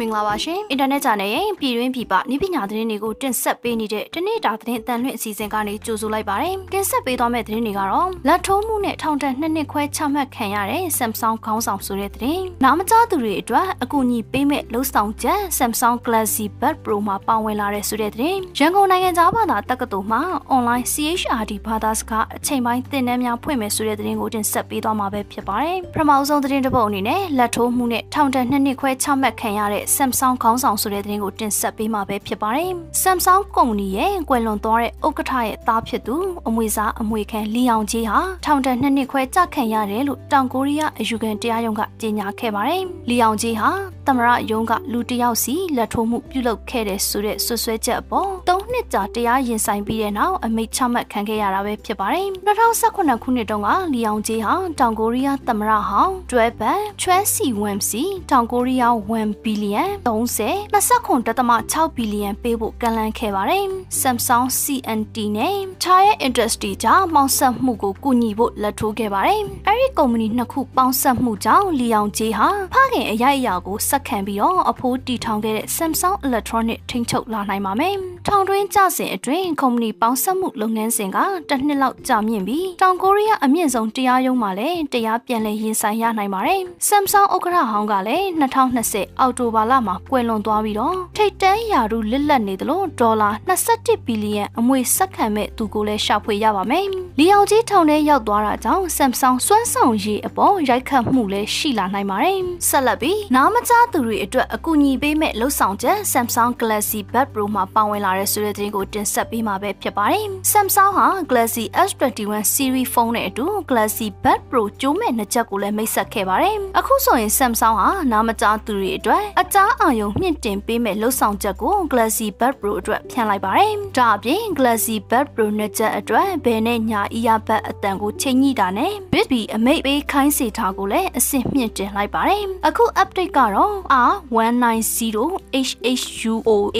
မင်္ဂလာပါရှင်အင်တာနက် channel ရဲ့ပြည်တွင်းပြည်ပနည်းပညာသတင်းတွေကိုတင်ဆက်ပေးနေတဲ့တနေ့တာသတင်းအတန်လွှင့်အစီအစဉ်ကနေကြိုဆိုလိုက်ပါတယ်တင်ဆက်ပေးသွားမယ့်သတင်းတွေကတော့လက်ထိုးမှုနဲ့ထောင်ဒဏ်နှစ်နှစ်ခွဲချမှတ်ခံရတဲ့ Samsung ခေါင်းဆောင်ဆိုတဲ့သတင်းနာမကြားသူတွေအတွက်အကူအညီပေးမဲ့လှုပ်ဆောင်ချက် Samsung Galaxy Buds Pro မှာပါဝင်လာတဲ့ဆိုတဲ့သတင်းရန်ကုန်နိုင်ငံသားဘာသာတက္ကသိုလ်မှာ online CHRD ဘာသာစကားအချိန်ပိုင်းသင်တန်းများဖွင့်မယ်ဆိုတဲ့သတင်းကိုတင်ဆက်ပေးသွားမှာပဲဖြစ်ပါတယ်ပထမဆုံးသတင်းတစ်ပုဒ်အနေနဲ့လက်ထိုးမှုနဲ့ထောင်ဒဏ်နှစ်နှစ်ခွဲချမှတ်ခံရတဲ့ Samsung ခေါင်းဆောင်ဆိုတဲ့သတင်းကိုတင်ဆက်ပေးမှာပဲဖြစ်ပါတယ်။ Samsung ကုမ္ပဏီရဲ့ကွယ်လွန်သွားတဲ့ဥက္ကဋ္ဌရဲ့သားဖြစ်သူအမွေစားအမွေခံလီအောင်ကြီးဟာထောင်ဒဏ်နှစ်နှစ်ခွဲကြခံရတယ်လို့တောင်ကိုရီးယားအယူခံတရားရုံးကကြေညာခဲ့ပါတယ်။လီအောင်ကြီးဟာသမရယုံကလူတယောက်စီလက်ထိုးမှုပြုလုပ်ခဲ့တဲ့ဆိုတဲ့ဆွဆွဲချက်အပေါ်၃နှစ်ကြာတရားရင်ဆိုင်ပြီးတဲ့နောက်အမိတ်ချမှတ်ခံခဲ့ရတာပဲဖြစ်ပါတယ်။2018ခုနှစ်တုန်းကလီအောင်ကြီးဟာတောင်ကိုရီးယားသမရဟောင်းတွဲဘန်ချွဲစီဝမ်စီတောင်ကိုရီးယား1ဘီလီယံ30 29.6ဘီလီယံပေးဖို့ကန့်လန့်ခဲ့ပါတယ်။ Samsung CNT နဲ့ China Industry ကြောင့်ပေါင်းစပ်မှုကိုကူညီဖို့လက်ထိုးခဲ့ပါတယ်။အဲဒီကုမ္ပဏီနှစ်ခုပေါင်းစပ်မှုကြောင့်လီအောင်ကြီးဟာဖခင်အရိုက်အရာကိုစက်ခံပြီးတော့အဖိုးတီထောင်ခဲ့တဲ့ Samsung Electronic ထိန်းချုပ်လာနိုင်ပါမယ်။ထောင်တွင်းကြစဉ်အတွင်းကုမ္ပဏီပေါင်းစပ်မှုလုပ်ငန်းစဉ်ကတစ်နှစ်လောက်ကြာမြင့်ပြီးတောင်ကိုရီးယားအမြင့်ဆုံးတရားရုံးမှာလည်းတရားပြန်လည်ရင်ဆိုင်ရနိုင်ပါတယ်။ Samsung ဥက္ကဋ္ဌဟောင်းကလည်း2020အောက်တိုဘာလမှာကွယ်လွန်သွားပြီးတော့ထိတ်တန်းရာထူးလစ်လက်နေသလိုဒေါ်လာ21ဘီလီယံအမွေစက်ခံမဲ့သူကိုလည်းရှာဖွေရပါမယ်။လီအောင်ကြီးထောင်ထဲရောက်သွားတာကြောင့် Samsung စွမ်းဆောင်ရည်အပေါ်ရိုက်ခတ်မှုလည်းရှိလာနိုင်ပါတယ်။ဆက်လက်ပြီးနားမကြားသူတွေအတွက်အကူအညီပေးမဲ့လှုပ်ဆောင်ချက် Samsung Galaxy Buds Pro မှာပါဝင်လာတဲ့ဆိုတဲ့သတင်းကိုတင်ဆက်ပေးမှာပဲဖြစ်ပါတယ်။ Samsung ဟာ Galaxy S21 Series ဖုန်းနဲ့အတူ Galaxy Buds Pro ကျိုးမဲ့နှစ်ချက်ကိုလည်းမိတ်ဆက်ခဲ့ပါတယ်။အခုဆိုရင် Samsung ဟာနားမကြားသူတွေအတွက်အကြားအာရုံမြင့်တင်ပေးမဲ့လှုပ်ဆောင်ချက်ကို Galaxy Buds Pro အတွက်ဖြန့်လိုက်ပါတယ်။ဒါအပြင် Galaxy Buds Pro နှစ်ချက်အတွက်ဘယ်နဲ့ညာ earbud အတန်ကိုချိန်ညှိတာနဲ့ Bixby အမိတ်ပေးခိုင်းစေထားကိုလည်းအဆင့်မြင့်တင်လိုက်ပါတယ်။အခု update ကတော့ R190HHUOA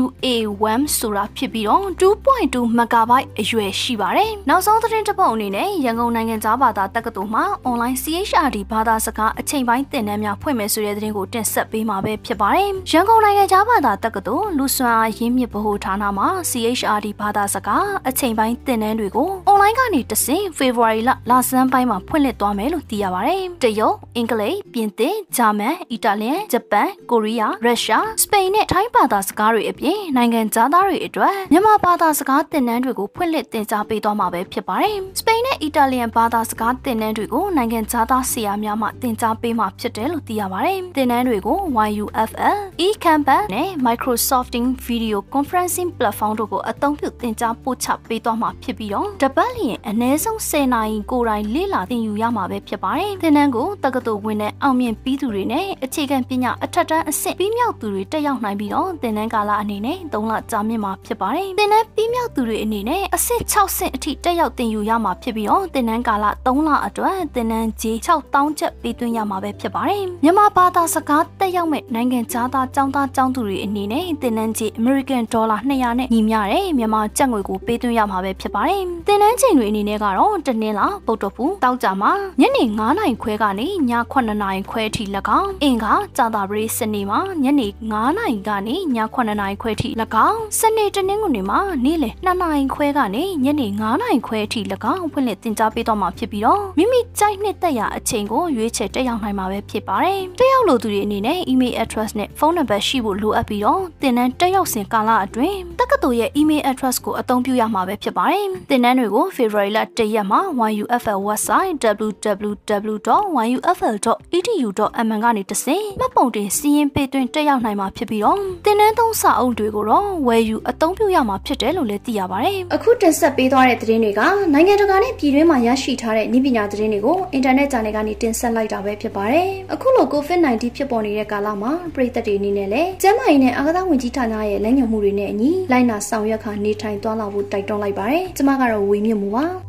UA1 ဆိုတာဖြစ်ပြီးတော့2.2 MB အရွယ်ရှိပါတယ်။နောက်ဆုံးသတင်းတစ်ပုဒ်အနေနဲ့ရန်ကုန်နိုင်ငံသားဘာသာတက္ကသိုလ်မှာ online CHRD ဘာသာစကားအချိန်ပိုင်းသင်တန်းများဖွင့်မယ်ဆိုတဲ့သတင်းကိုတင်ဆက်ပေးမှာပဲဖြစ်ပါတယ်။ရန်ကုန်နိုင်ငံသားဘာသာတက္ကသိုလ်လူစွမ်းအားရင်းမြစ်ဗဟိုဌာနမှာ CHRD ဘာသာစကားအချိန်ပိုင်းသင်တန်းတွေကို online ကနေတဆင့် February လလဆန်းပိုင်းမှာဖွင့်လှစ်သွားမယ်လို့သိရပါတယ်။တရုတ်၊အင်္ဂလိပ်၊ပြင်သစ်၊ဂျာမန်၊အီတာလျန်၊ဂျပန်၊ကိုရီးယား၊ရုရှား၊စပိန်နဲ့ထိုင်းဘာသာစကားတွေအပြင်နိုင်ငံခြားသားတွေအတွက်မြန်မာဘာသာစကားသင်တန်းတွေကိုဖွင့်လှစ်သင်ကြားပေးသွားမှာပဲဖြစ်ပါတယ်။စပိန်နဲ့အီတာလျန်ဘာသာစကားသင်တန်းတွေကိုနိုင်ငံခြားသားဆရာများမှသင်ကြားပေးမှာဖြစ်တယ်လို့သိရပါတယ်။သင်တန်းတွေကို YUFL, eCampus နဲ့ Microsoft Video Conferencing Platform တို့ကိုအသုံးပြုသင်ကြားပို့ချပေးသွားမှာဖြစ်ပြီးတော့တပတ်လျင်အနည်းဆုံး10နာရီကိုယ်တိုင်လေ့လာသင်ယူရမှာပဲဖြစ်ပါတယ်။သင်တန်းကိုတက္ကသိုလ်ဝင်တဲ့အောင်မြင်ပြီးသူတွေနဲ့အခြေခံပညာအထက်တန်းအဆင့်ပြီးမြောက်သူတွေတက်ရောက်နိုင်ပြီးတော့သင်တန်းကာလအနေနဲ့3လကြာမြင့်မှာဖြစ်ပါတယ်။သင်တန်းပြီးမြောက်သူတွေအနေနဲ့အဆင့်6ဆင့်အထိတက်ရောက်သင်ယူရမှာဖြစ်ပြီးတော့သင်တန်းကာလ3လအတွက်သင်တန်းကြေး6000ကျပ်ပေးသွင်းရမှာပဲဖြစ်ပါတယ်။မြန်မာဘာသာစကားတက်ရောက်မဲ့နိုင်ငံခြားသားចောင်းသားចောင်းသူတွေအနေနဲ့သင်တန်းကြေး American Dollar 200နဲ့ညီမျှတဲ့မြန်မာကျပ်ငွေကိုပေးသွင်းရမှာပဲဖြစ်ပါတယ်။သင်တန်းချိန်တွေအနေနဲ့ကတော့တနင်္လာပုတ်တော်ဖူတောက်ကြမှာညနေ9:00နာရီခွဲကနေည9:00နာရီခွဲထိ၎င်းအင်္ဂါကြာတာပရိစနေမှာညနေ9:00နာရီကနေည9:00နာရီခွဲထိ၎င်းစနေတနင်္ဂနွေမှာနေ့လယ်2:00နာရီခွဲကနေညနေ9:00နာရီခွဲထိ၎င်းဖွင့်လှစ်သင်ကြားပေးတော့မှာဖြစ်ပြီးတော့မိမိကြိုက်နှစ်သက်ရာအချိန်ကိုရွေးချယ်တက်ရောက်နိုင်မှာပဲဖြစ်ပါတယ်။တက်ရောက်လိုသူတွေအနေနဲ့ email address နဲ့ဖုန်းနံပါတ်ရှိဖို့လိုအပ်ပြီးတော့သင်တန်းတက်ရောက်စဉ်ကာလအတွင်းတက္ကသိုလ်ရဲ့ email address ကိုအသုံးပြုရမှာပဲဖြစ်ပါတယ်။သင်တန်းတွေကို February လ1ရက်မှာ YUFL website www.yufl.edu.mn ကနေတဆင့်မှတ်ပုံတင်စီးရင်ပေးသွင်းတက်ရောက်နိုင်မှာဖြစ်ပြီးတော့သင်တန်းသုံးစာအုပ်တွေကိုတော့ဝယ်ယူအသုံးပြုရမှာဖြစ်တယ်လို့လည်းသိရပါတယ်။အခုတင်ဆက်ပေးသွားတဲ့သတင်းတွေကနိုင်ငံတကာနဲ့ပြည်တွင်းမှာရရှိထားတဲ့ဤပညာသတင်းတွေကိုအင်တာနက် channel ကနေတင်ဆက်လိုက်တာပဲဖြစ်ပါတယ်။အခုလို COVID-19 ဖြစ်ပေါ်နေတဲ့ကာလမှာပြည်သက်တွေအနေနဲ့လည်းကျန်းမာရေးနဲ့အာကစားဝန်ကြီးဌာနရဲ့လမ်းညွှန်မှုတွေနဲ့အညီလိုက်နာဆောင်ရွက်ခါနေထိုင်သွားလာဖို့တိုက်တွန်းလိုက်ပါတယ်။ကျွန်မကတော့ဝေမြင့်မှုပါ။